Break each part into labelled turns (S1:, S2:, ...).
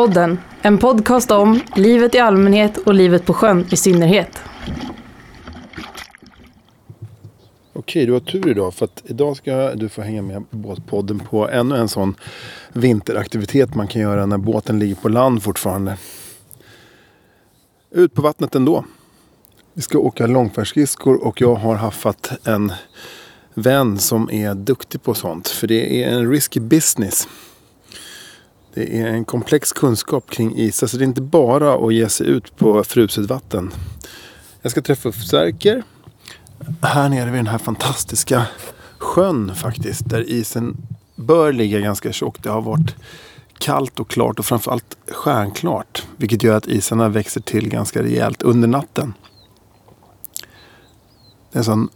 S1: Sjöpodden. en podcast om livet i allmänhet och livet på sjön i synnerhet.
S2: Okej, du har tur idag för att idag ska du få hänga med Båtpodden på ännu en sån vinteraktivitet man kan göra när båten ligger på land fortfarande. Ut på vattnet ändå. Vi ska åka långfärdsskridskor och jag har haffat en vän som är duktig på sånt. För det är en risky business. Det är en komplex kunskap kring is. Alltså det är inte bara att ge sig ut på fruset vatten. Jag ska träffa Sverker. Här nere vid den här fantastiska sjön faktiskt. Där isen bör ligga ganska tjock. Det har varit kallt och klart och framförallt stjärnklart. Vilket gör att isarna växer till ganska rejält under natten. Det är en sån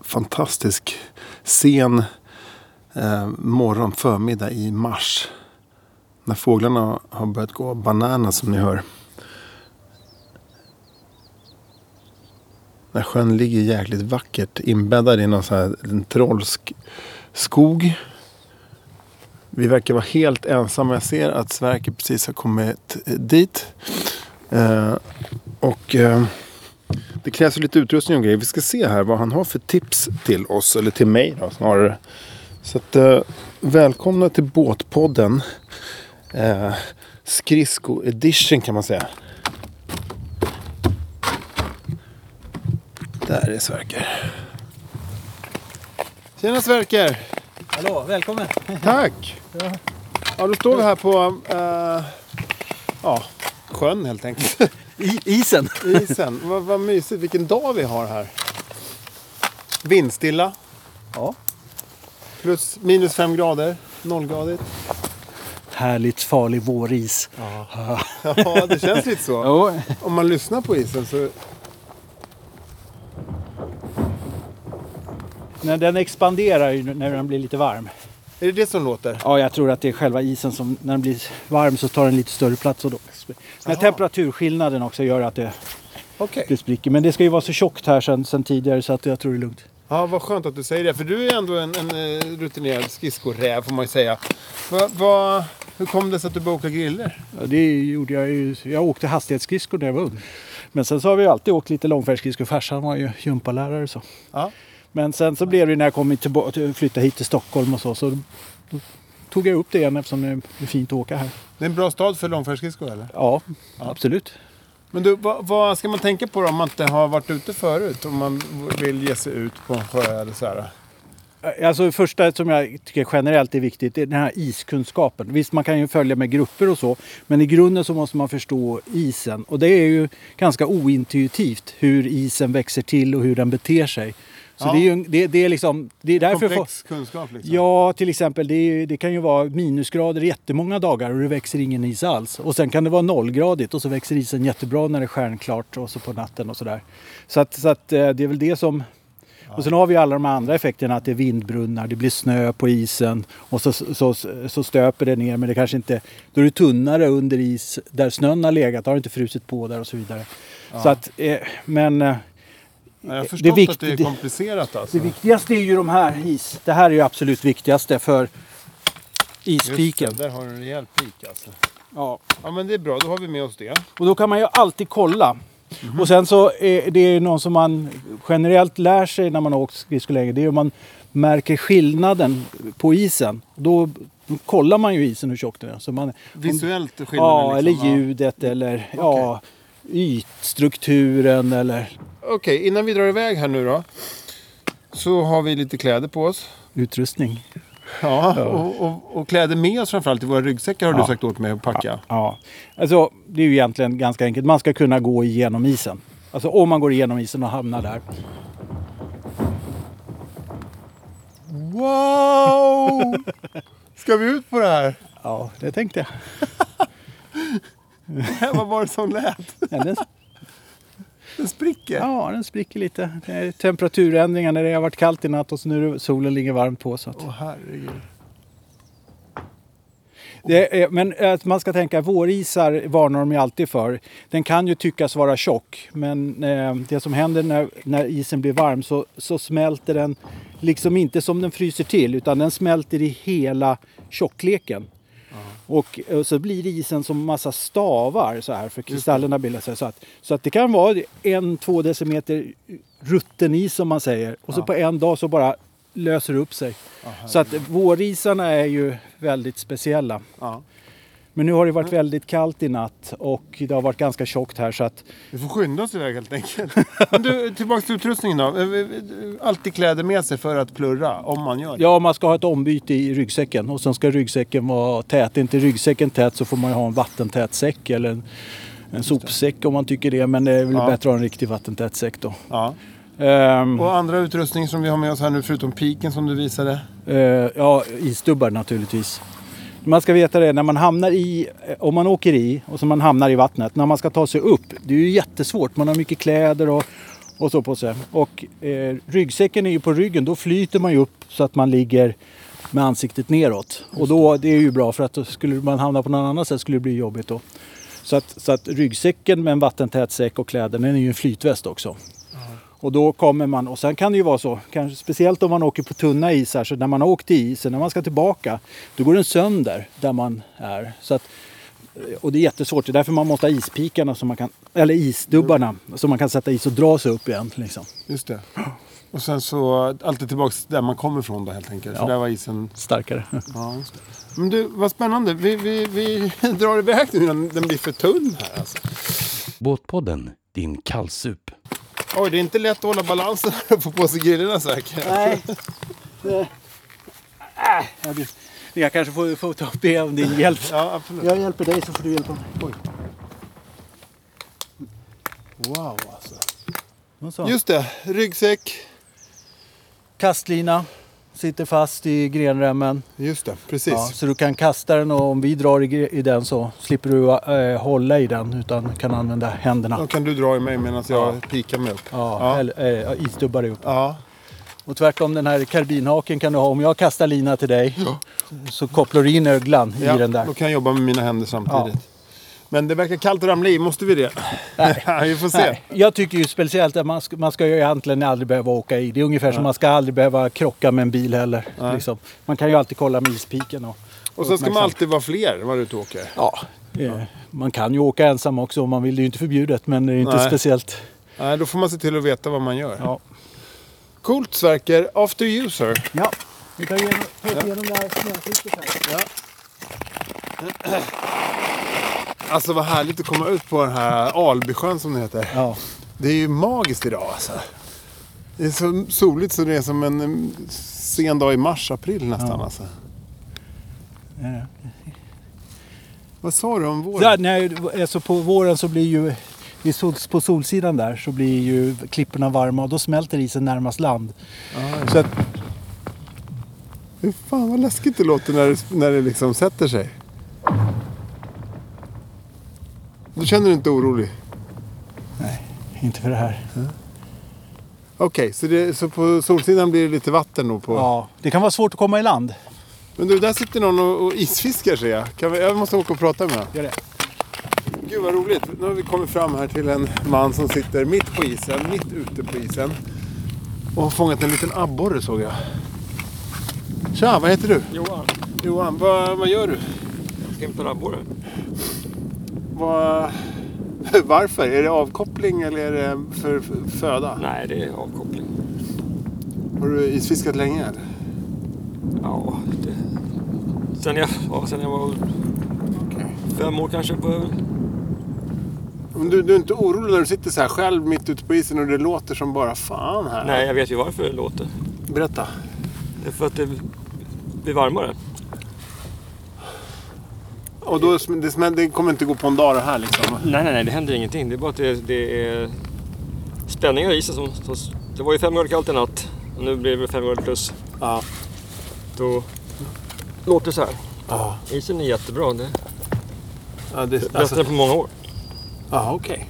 S2: fantastisk sen eh, morgon, förmiddag i mars. När fåglarna har börjat gå bananas som ni hör. När sjön ligger jäkligt vackert inbäddad i någon så här en trollsk skog. Vi verkar vara helt ensamma. Jag ser att Sverker precis har kommit dit. Eh, och eh, det krävs lite utrustning och grejer. Vi ska se här vad han har för tips till oss. Eller till mig då snarare. Så att, eh, välkomna till Båtpodden. Eh, Skridsko edition kan man säga. Där är Sverker. Tjena Sverker!
S3: Hallå, välkommen!
S2: Tack! Ja, då står vi här på eh, ja, sjön helt enkelt.
S3: I, isen!
S2: Isen. vad, vad mysigt. Vilken dag vi har här. Vindstilla.
S3: Ja.
S2: Plus minus fem grader. Nollgradigt.
S3: Härligt farlig våris.
S2: Ja, det känns lite så.
S3: Jo,
S2: Om man lyssnar på isen så...
S3: när den expanderar ju när den blir lite varm.
S2: Är det det som låter?
S3: Ja, jag tror att det är själva isen som när den blir varm så tar den lite större plats. Och då. Den temperaturskillnaden också gör att det,
S2: Okej.
S3: det spricker. Men det ska ju vara så tjockt här sen, sen tidigare så att jag tror det är lugnt.
S2: Ja, vad skönt att du säger det. För du är ändå en, en eh, rutinerad skridskoräv får man ju säga. Va, va, hur kom det sig att du började åka griller?
S3: Ja, det gjorde jag ju. Jag åkte hastighetsskridskor när jag var ung. Men sen så har vi alltid åkt lite långfärdsskridskor. Farsan var ju gympalärare så.
S2: Ja.
S3: Men sen så blev det när jag kom tillbaka, flyttade hit till Stockholm och så. Så tog jag upp det igen eftersom det är fint att åka här.
S2: Det är en bra stad för långfärdsskridskor eller?
S3: Ja, absolut.
S2: Men du, vad, vad ska man tänka på då om man inte har varit ute förut? Om man vill ge sig ut på en sjö eller så här?
S3: Alltså det första som jag tycker generellt är viktigt är den här iskunskapen. Visst, man kan ju följa med grupper och så. Men i grunden så måste man förstå isen. Och det är ju ganska ointuitivt hur isen växer till och hur den beter sig. Så
S2: Ja.
S3: det, är ju, det, det är liksom... Det är därför
S2: Komplex kunskap liksom.
S3: Ja, till exempel. Det, är, det kan ju vara minusgrader jättemånga dagar och det växer ingen is alls. Och sen kan det vara nollgradigt och så växer isen jättebra när det är stjärnklart och så på natten och sådär. Så, att, så att eh, det är väl det som... Och sen har vi alla de andra effekterna att det är vindbrunnar, det blir snö på isen och så, så, så stöper det ner men det kanske inte... Då är det tunnare under is där snön har legat, har det inte frusit på där och så vidare. Så att, eh, men... eh,
S2: Jag har
S3: det
S2: förstått
S3: vikt-
S2: att det är
S3: det-
S2: komplicerat alltså.
S3: det viktigaste är ju de här is. Det här är ju absolut viktigaste för
S2: Just
S3: ispiken.
S2: det, där har du en rejäl pik alltså.
S3: Ja.
S2: Ja men det är bra, då har vi med oss det.
S3: Och då kan man ju alltid kolla. Och sen så är det är någon som man generellt lär sig när man har åkt skridskor länge. Det är om man märker skillnaden på isen. Då, kollar man ju isen hur tjock den är. Så man,
S2: Visuellt skillnaden
S3: ja, eller
S2: liksom.
S3: ljudet eller ja, ytstrukturen eller
S2: Okej, innan vi drar iväg här nu då. Så har vi lite kläder på oss.
S3: utrustning.
S2: Ja, Och, och, och kläder med oss framförallt i våra ryggsäckar har du
S3: Ja.
S2: sagt åt mig att packa.
S3: Ja, alltså det är ju egentligen ganska enkelt. Man ska kunna gå igenom isen. Alltså om man går igenom isen och hamnar där.
S2: Wow! Ska vi ut på det här?
S3: Ja, det tänkte jag.
S2: Vad var det som lät?
S3: Ja, den,
S2: spricker.
S3: ja, den spricker lite. Det är temperaturändringar när det har varit kallt i natt och så nu solen ligger varmt på. Så att.
S2: Åh herregud.
S3: Är, men att man ska tänka vårisar varnar de ju alltid för. Den kan ju tyckas vara tjock men eh, det som händer när, när isen blir varm så, så smälter den liksom inte som den fryser till utan den smälter i hela tjockleken. Och, och så blir isen som massa stavar så här för kristallerna bildar sig. Så att, så att det kan vara en, två decimeter rutten is som man säger. Och så på en dag så bara löser det upp sig. så att vårisarna är ju väldigt speciella.
S2: Ja.
S3: Men nu har det varit väldigt kallt i natt och det har varit ganska tjockt här så att
S2: Vi får skynda oss iväg helt enkelt. Men du, tillbaka till utrustningen då. Eh, eh, Alltid kläder med sig för att plurra, om man gör det.
S3: ja, man ska ha ett ombyte i ryggsäcken och sen ska ryggsäcken vara tät. Är inte ryggsäcken tät så får man ju ha en vattentät säck eller en, en sopsäck om man tycker det. Men det är väl
S2: Ja.
S3: bättre att ha en riktig vattentät säck då.
S2: Ja.
S3: Ehm,
S2: Och andra utrustning som vi har med oss här nu, förutom piken som du visade.
S3: Eh, ja, isdubbar naturligtvis. Man ska veta det, när man hamnar i, eh, om man åker i och så man hamnar i vattnet, när man ska ta sig upp, det är ju jättesvårt. Man har mycket kläder och, och så på sig. Och eh, ryggsäcken är ju på ryggen, då flyter man ju upp så att man ligger med ansiktet neråt. Och då, det är ju bra för att då skulle man hamna på något annat sätt skulle det bli jobbigt då. Så att, så att ryggsäcken med en vattentät säck och kläderna den är ju en flytväst också. Och då kommer man, och sen kan det ju vara så, kanske speciellt om man åker på tunna isar, så när man har åkt i isen, när man ska tillbaka, då går den sönder där man är. Så att, och det är jättesvårt, det är därför man måste ha ispikarna, som man kan, eller isdubbarna, som man kan sätta is och dra sig upp igen. Liksom.
S2: Just det. Och sen så alltid tillbaks där man kommer ifrån då helt enkelt. För
S3: Ja.
S2: där var isen...
S3: Starkare.
S2: Ja, just det. Men du, vad spännande. Vi, vi, vi drar iväg nu innan den blir för tunn här alltså.
S4: Båtpodden, din kallsup.
S2: Oj, det är inte lätt att hålla balansen och få på sig grillorna säkert.
S3: Nej. Det, äh, ja, du, jag kanske får, får ta upp det om din hjälp.
S2: Ja, absolut.
S3: Jag hjälper dig så får du hjälpa mig.
S2: Oj. Wow alltså.
S3: Och så.
S2: Just det, ryggsäck.
S3: Kastlina sitter fast i grenremmen.
S2: Just det, precis.
S3: Ja, så du kan kasta den och om vi drar i, i den så slipper du eh, hålla i den utan kan använda händerna.
S2: Då kan du dra i mig medan jag pikar mig upp.
S3: Ja,
S2: Ja.
S3: Eller, eh, isdubbar dig upp.
S2: Ja.
S3: Och tvärtom den här karbinhaken kan du ha. Om jag kastar lina till dig så kopplar du in öglan
S2: ja,
S3: i den där.
S2: då kan jag jobba med mina händer samtidigt. Men det verkar kallt att ramla i, måste vi det?
S3: Nej.
S2: vi får se.
S3: Nej, jag tycker ju speciellt att man ska, man ska ju egentligen aldrig behöva åka i. Det är ungefär som man ska aldrig behöva krocka med en bil heller. Liksom. Man kan ju alltid kolla med ispiken. Och,
S2: Och sen ska man alltid vara fler när man är ute och åker.
S3: Ja, eh, man kan ju åka ensam också om man vill. Det är ju inte förbjudet men det är inte
S2: Nej.
S3: speciellt.
S2: Nej, då får man se till att veta vad man gör.
S3: Ja.
S2: Coolt Sverker, after user.
S3: Ja, vi tar igenom, tar igenom det här snöskyddet här.
S2: Alltså vad härligt att komma ut på den här Albysjön som det heter.
S3: Ja.
S2: Det är ju magiskt idag alltså. Det är så soligt så det är som en mm, sen dag i mars, april nästan
S3: Ja.
S2: alltså.
S3: Ja.
S2: Vad sa du om våren?
S3: Ja, nej, alltså på våren så blir ju på solsidan där så blir ju klipporna varma och då smälter isen närmast land. Så att,
S2: fan vad läskigt det låter när det, när det liksom sätter sig. Då känner du inte orolig?
S3: inte för det här.
S2: Okej, så, det, så på solsidan blir det lite vatten då på...
S3: Ja, det kan vara svårt att komma i land.
S2: Men du, där sitter någon och, och isfiskar ser jag. Kan vi, jag måste åka och prata med honom.
S3: Gör det.
S2: Gud vad roligt. Nu har vi kommit fram här till en man som sitter mitt på isen, mitt ute på isen. Och har fångat en liten abborre såg jag. Tja, vad heter du?
S5: Johan,
S2: Johan, vad, vad gör du?
S5: jag ska hämta en abborre.
S2: Vad, varför? Är det avkoppling eller är det för, föda?
S5: Nej, det är avkoppling.
S2: Har du isfiskat länge eller?
S5: Ja, det... Sen jag, ja, sen jag var
S2: Okej.
S5: fem år kanske. På...
S2: Men du, du är inte orolig när du sitter så här själv mitt ute på isen och det låter som bara fan här?
S5: Nej, jag vet ju varför det låter.
S2: Berätta.
S5: Det är för att det blir varmare.
S2: Och då, det, smäll- det kommer inte gå på en dag det här liksom?
S5: Nej, nej, nej, det händer ingenting. Det är bara att det, det är spänningar i isen som... som det var ju fem grader kallt i natt. Och nu blir det fem grader plus.
S2: Ja.
S5: Då låter det så här.
S2: Ja.
S5: Isen är jättebra. Det
S2: ja det,
S5: bättre
S2: alltså,
S5: på många år.
S2: ja, okej.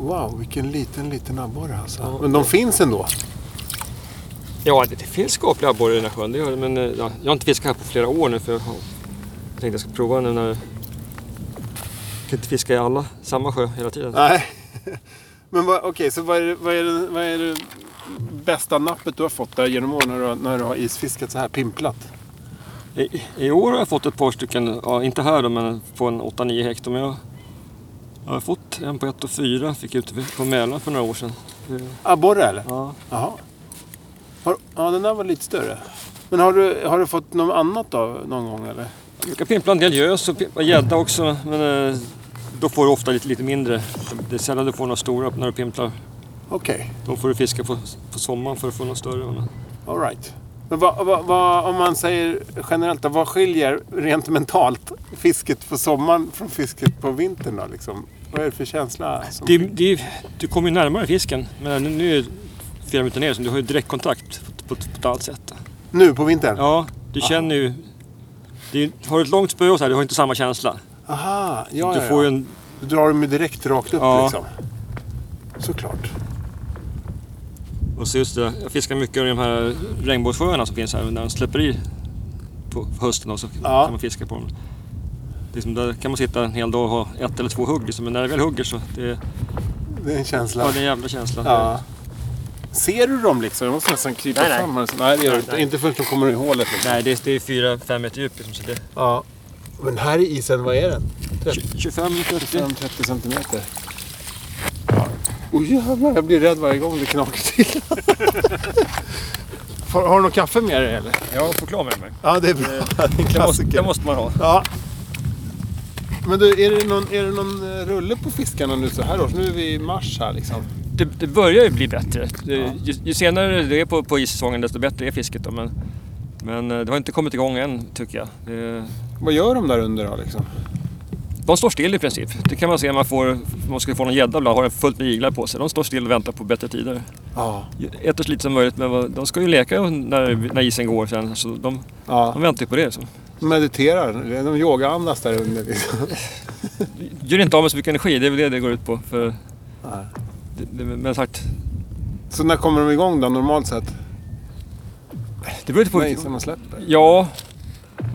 S2: Wow, vilken liten, liten abborre alltså.
S5: Ja.
S2: Men de finns ändå?
S5: Ja, det, det finns skapliga abborrar i den här sjön. Det gör det, men eh, ja, jag har inte fiskat här på flera år nu för jag, har, jag tänkte jag ska prova nu när jag kan inte fiska i alla, samma sjö hela tiden.
S2: Nej. Men okej, så vad är, det, vad, är det, vad är det bästa nappet du har fått där genom åren när du, när du har isfiskat så här pimplat?
S5: I, I år har jag fått ett par stycken, ja, inte här då, men på en 8-9 hektar. Men jag, jag har fått en på 1 och 4, fick jag ute på Mälaren för några år sedan.
S2: Abborre eller?
S5: Ja.
S2: Jaha. Har, ja, den där var lite större. Men har du, har du fått något annat då någon gång eller?
S5: Jag brukar pimpla en del gös och gädda också, men eh, då får du ofta lite, lite mindre. Det är sällan du får några stora när du pimplar.
S2: Okej,
S5: Då får du fiska på, på sommaren för att få några större.
S2: All right. Vad, vad, vad, om man säger generellt då, vad skiljer rent mentalt fisket på sommaren från fisket på vintern då liksom? Vad är det för känsla? Som
S5: Det, det, du kommer ju närmare fisken, men nu, är det fyra minuter ner så du har ju direktkontakt på, på, på ett annat sätt.
S2: Nu på vintern?
S5: Ja, du känner ju... Det är, har du ett långt spö så här, du har inte samma känsla.
S2: Aha, ja,
S5: du får
S2: ja.
S5: en...
S2: Du drar dem ju direkt rakt upp
S5: Ja.
S2: liksom. Såklart.
S5: Och så just det, jag fiskar mycket i de här regnbågssjöarna som finns här när de släpper i på hösten och så
S2: Ja.
S5: kan man fiska på dem. Det är som där kan man sitta en hel dag och ha ett eller två hugg. liksom. Men när det väl hugger så det,
S2: Det är en känsla.
S5: ja, det är en jävla känsla.
S2: Ja. Ser du dem liksom? Jag måste nästan krypa
S5: Nej, nej.
S2: fram här. Nej, det gör du
S5: Nej,
S2: inte.
S5: nej.
S2: Inte förrän de kommer i hålet. Liksom.
S5: Nej, det är, det är fyra, fem meter djup. Liksom, så det,
S2: Ja. Men här i isen, vad är den? 30,
S5: 25, 30.
S2: 25-30 centimeter. Oj jävlar, jag blir rädd varje gång det knakar till. har, har du något kaffe med dig eller?
S5: Jag har choklad med mig.
S2: Ja, det är bra. Det är en
S5: Det måste,
S2: klassiker.
S5: det måste man ha.
S2: Ja. Men du, är det, någon, är det någon eh, rulle på fiskarna nu så här års? Nu är vi i mars här liksom.
S5: Det, det börjar ju bli bättre. Det, ju, ju senare det är på, på issäsongen desto bättre är fisket. Då, men, men eh, det har inte kommit igång än tycker jag. Det,
S2: Vad gör de där under då liksom?
S5: de står still i princip. Det kan man se om man, får, om man ska få någon gädda ibland har den fullt med iglar på sig. De står still och väntar på bättre tider.
S2: Ja.
S5: Äter så lite som möjligt men de ska ju leka när, när isen går sen. Så de,
S2: ja.
S5: de väntar ju på det. Så.
S2: Mediterar. De yogaandas där under liksom.
S5: Gör inte av med så mycket energi, det är väl det det går ut på. För,
S2: Nej.
S5: Det, det, men sagt,
S2: Så när kommer de igång då normalt sett?
S5: det beror lite på...
S2: När man släpper?
S5: Ja,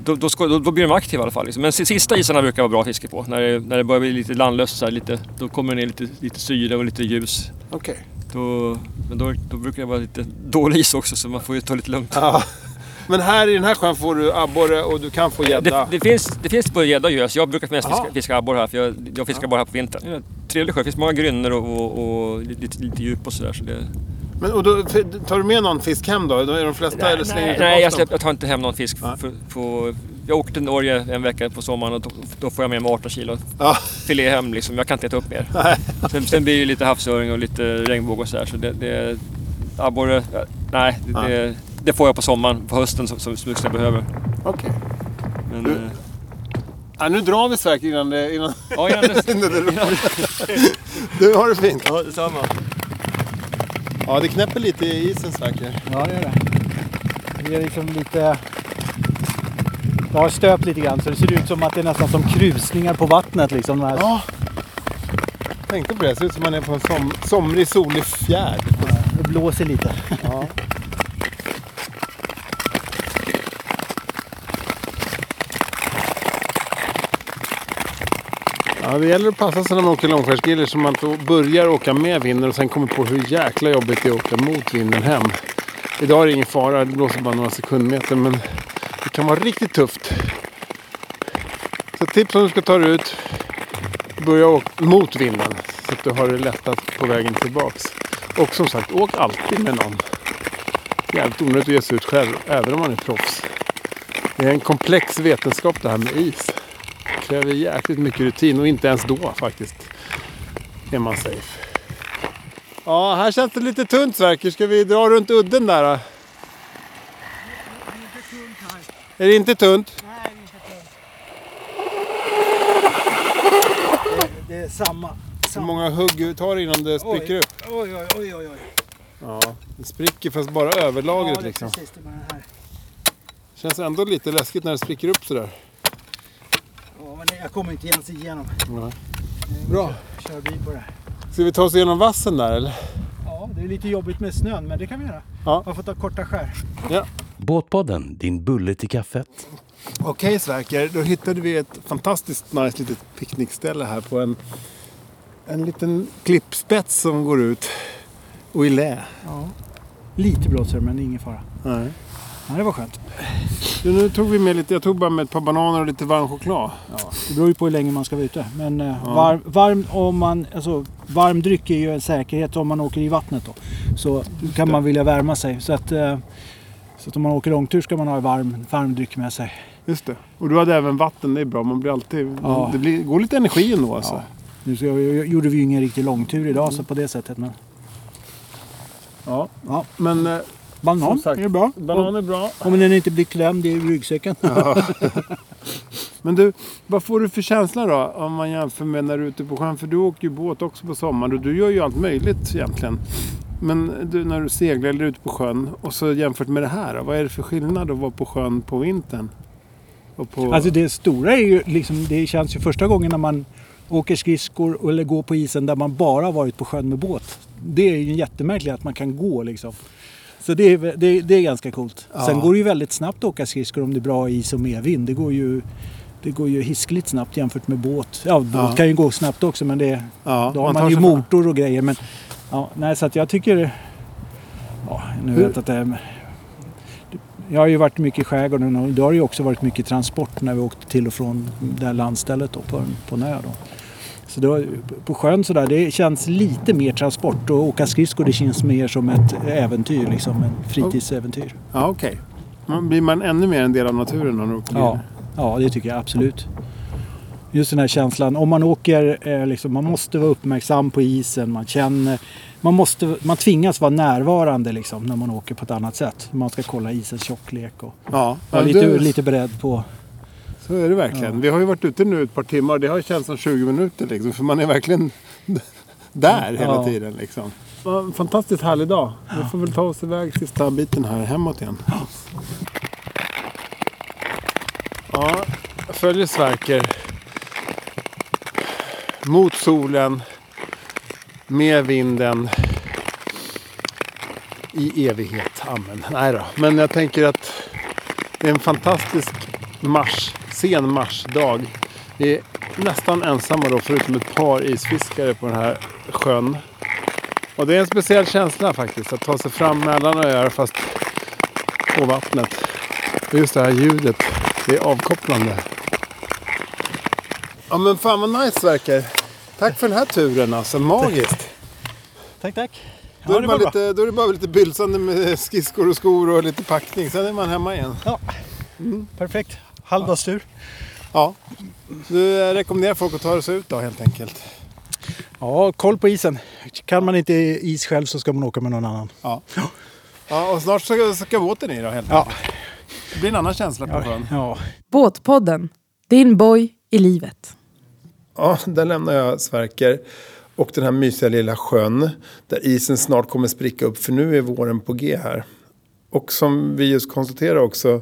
S5: då, då, ska, då, då blir de aktiva i alla fall. Liksom. Men si- sista isarna brukar vara bra fiske på. När det, när det börjar bli lite landlöst så här, lite, då kommer det ner lite, lite syre och lite ljus.
S2: Okej.
S5: Då, men då, då brukar det vara lite dålig is också så man får ju ta lite lugnt.
S2: Ja. Men här i den här sjön får du abborre och du kan få
S5: Det,
S2: gädda.
S5: det, finns, det finns både gädda och gös. Jag brukar mest fiska, fiska abborre här för jag, jag fiskar bara här på vintern. Det är en Trevlig sjö, det finns många grynnor och, och, och lite, lite djup och sådär. Så det,
S2: Men, och då, tar du med någon fisk hem då? Är de flesta eller slänger
S5: nej,
S2: du
S5: nej jag, släpp, jag tar inte hem någon fisk. För, på, jag åkte till Norge en vecka på sommaren och då, då får jag med mig 18 kilo
S2: Ja.
S5: filé hem. Liksom. Jag kan inte äta upp mer.
S2: Nej.
S5: Sen, sen blir det lite havsöring och lite regnbåge och sådär. Så det, det, abborre, ja, nej, det,
S2: Nej.
S5: det, det får jag på sommaren, på hösten som, som, som jag behöver.
S2: Okej.
S5: Men,
S2: Du-
S5: eh,
S2: Ja, nu drar vi Sverker innan det... Innan...
S5: ja, innan det,
S2: innan det
S5: innan det,
S2: du har det fint.
S5: ja, detsamma.
S2: Ja, det knäpper lite i isen Sverker.
S3: Ja, det gör det. Det är liksom lite... Jag har stöpt lite grann så det ser ut som att det är nästan som krusningar på vattnet. Liksom, här.
S2: Ja. Tänkte på det. Det ser ut som man är på en som, somrig solig fjärd.
S3: Det blåser lite.
S2: Ja. Ja, det gäller att passa sig när man åker långfärdsgriller så man inte börjar åka med vinden och sen kommer på hur jäkla jobbigt det är att åka mot vinden hem. Idag är det ingen fara, det blåser bara några sekundmeter men det kan vara riktigt tufft. Så tips om du ska ta dig ut, börja åka mot vinden så att du har det lättast på vägen tillbaks. Och som sagt, åk alltid med någon. Jävligt onödigt att ge sig ut själv, även om man är proffs. Det är en komplex vetenskap det här med is. Det kräver jäkligt mycket rutin och inte ens då faktiskt är man safe. Ja, här känns det lite tunt Sverker. Ska vi dra runt udden där då? Är det inte tunt?
S3: Det är samma.
S2: Hur många hugg tar innan det spricker upp?
S3: Oj, oj, oj, oj.
S2: Ja, det spricker fast bara överlagret
S3: Ja, det är
S2: liksom.
S3: precis det med den här.
S2: Känns ändå lite läskigt när det spricker upp sådär.
S3: Ja, jag kommer inte ens igenom.
S2: Ja. Bra.
S3: Kör bil på det. här.
S2: Ska vi ta oss igenom vassen där eller?
S3: Ja, det är lite jobbigt med snön, men det kan vi göra.
S2: Ja.
S3: Man får ta korta skär.
S4: Båtpodden, din bulle till kaffet.
S2: Okej Sverker, då hittade vi ett fantastiskt nice litet picknickställe här på en, en liten klippspets som går ut och i lä.
S3: Ja. Lite blåser men ingen fara.
S2: Nej.
S3: Ja, det var skönt.
S2: Du, nu tog vi med lite, jag tog bara med ett par bananer och lite varm choklad.
S3: Ja, det beror ju på hur länge man ska vara ute. Men eh,
S2: Ja.
S3: varm, varm, om man, alltså, varm dryck är ju en säkerhet om man åker i vattnet. Då. Så kan
S2: det.
S3: man vilja värma sig. Så att, eh, så att om man åker långtur ska man ha varm, varm dryck med sig.
S2: Just det. Och du hade även vatten, det är bra. Man blir alltid...
S3: Ja.
S2: Det blir, går lite energi ändå alltså.
S3: Ja. Nu ska, gjorde vi ju ingen riktig långtur idag så på det sättet. Men,
S2: Ja.
S3: ja.
S2: Men eh,
S3: Banan
S2: sagt,
S3: är bra.
S2: banan är bra.
S3: Om den inte blir klämd i ryggsäcken.
S2: Men du, vad får du för känsla då om man jämför med när du är ute på sjön? För du åker ju båt också på sommaren och du gör ju allt möjligt egentligen. Men du, när du seglar eller är ute på sjön och så jämfört med det här, då, vad är det för skillnad att vara på sjön på vintern? Och på...
S3: Alltså det stora är ju liksom, det känns ju första gången när man åker skridskor eller går på isen där man bara varit på sjön med båt. Det är ju jättemärkligt att man kan gå liksom. Så det är, det, det är ganska coolt.
S2: Ja.
S3: Sen går det ju väldigt snabbt att åka skridskor om det är bra is och medvind. Det går ju, det går ju hiskligt snabbt jämfört med båt. Ja, båt
S2: Ja.
S3: kan ju gå snabbt också men det,
S2: ja,
S3: då har
S2: tar
S3: man ju motor och grejer. Men, ja, nej, så att jag tycker... Ja, nu
S2: Hur-
S3: vet att det är... Jag har ju varit mycket i skärgården och det har ju också varit mycket transport när vi åkte till och från det här landstället då, på, på Nö. Då. Så då, på sjön sådär, det känns lite mer transport och åka skridskor det känns mer som ett äventyr, liksom en fritidsäventyr.
S2: Ja, okej. Man blir man ännu mer en del av naturen när du åker
S3: Ja, ja, det tycker jag absolut. Just den här känslan, om man åker, eh, liksom, man måste vara uppmärksam på isen, man känner, man, måste, man tvingas vara närvarande liksom, när man åker på ett annat sätt. Man ska kolla isens tjocklek och
S2: Ja,
S3: vara
S2: ja,
S3: lite,
S2: du-
S3: lite beredd på...
S2: Så är det verkligen.
S3: Ja.
S2: Vi har ju varit ute nu ett par timmar. Det har känts som 20 minuter liksom. För man är verkligen där hela
S3: Ja.
S2: tiden liksom. En fantastiskt härlig dag. Vi får väl ta oss iväg sista biten här hemåt igen. Ja, jag följer Sverker. Mot solen. Med vinden. I evighet. Amen. Nej då. Men jag tänker att det är en fantastisk mars, sen marsdag. Vi är nästan ensamma då förutom ett par isfiskare på den här sjön. Och det är en speciell känsla faktiskt att ta sig fram mellan öar fast på vattnet. Och just det här ljudet, det är avkopplande. Ja men fan vad nice verkar. Tack för den här turen alltså, magiskt.
S3: Tack, tack.
S2: Då, är det bara lite, då är det bara lite bylsande med skridskor och skor och lite packning. Sen är man hemma igen.
S3: Perfekt. Halvdagstur.
S2: Ja, du rekommenderar folk att ta sig ut då helt enkelt.
S3: Ja, koll på isen. Kan man inte is själv så ska man åka med någon annan.
S2: Ja. ja och snart ska, ska båten i då helt
S3: Ja,
S2: enkelt. Det blir en annan känsla på
S3: ja,
S2: sjön.
S3: ja.
S1: Båtpodden, din boj i livet.
S2: Ja, där lämnar jag Sverker och den här mysiga lilla sjön där isen snart kommer spricka upp för nu är våren på G här. Och som vi just konstaterar också,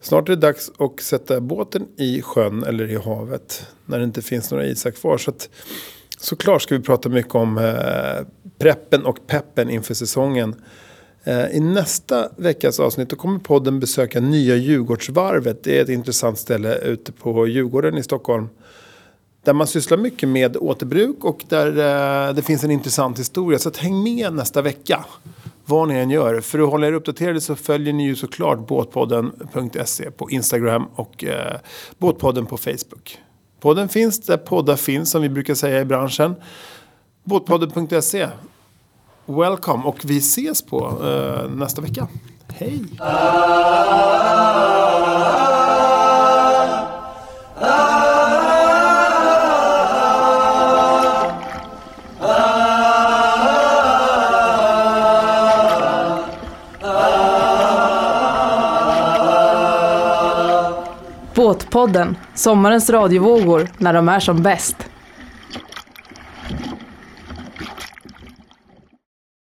S2: snart är det dags att sätta båten i sjön eller i havet när det inte finns några isar kvar. Så att, såklart ska vi prata mycket om eh, preppen och peppen inför säsongen. Eh, I nästa veckas avsnitt då kommer podden besöka Nya Djurgårdsvarvet. Det är ett intressant ställe ute på Djurgården i Stockholm. Där man sysslar mycket med återbruk och där eh, det finns en intressant historia. Så att häng med nästa vecka. Vad ni än gör. För att hålla er uppdaterade så följer ni ju såklart båtpodden.se på Instagram och eh, Båtpodden på Facebook. Podden finns där poddar finns som vi brukar säga i branschen. Båtpodden.se. Welcome och vi ses på eh, nästa vecka. Hej!
S1: Båtpodden, sommarens radiovågor när de är som bäst.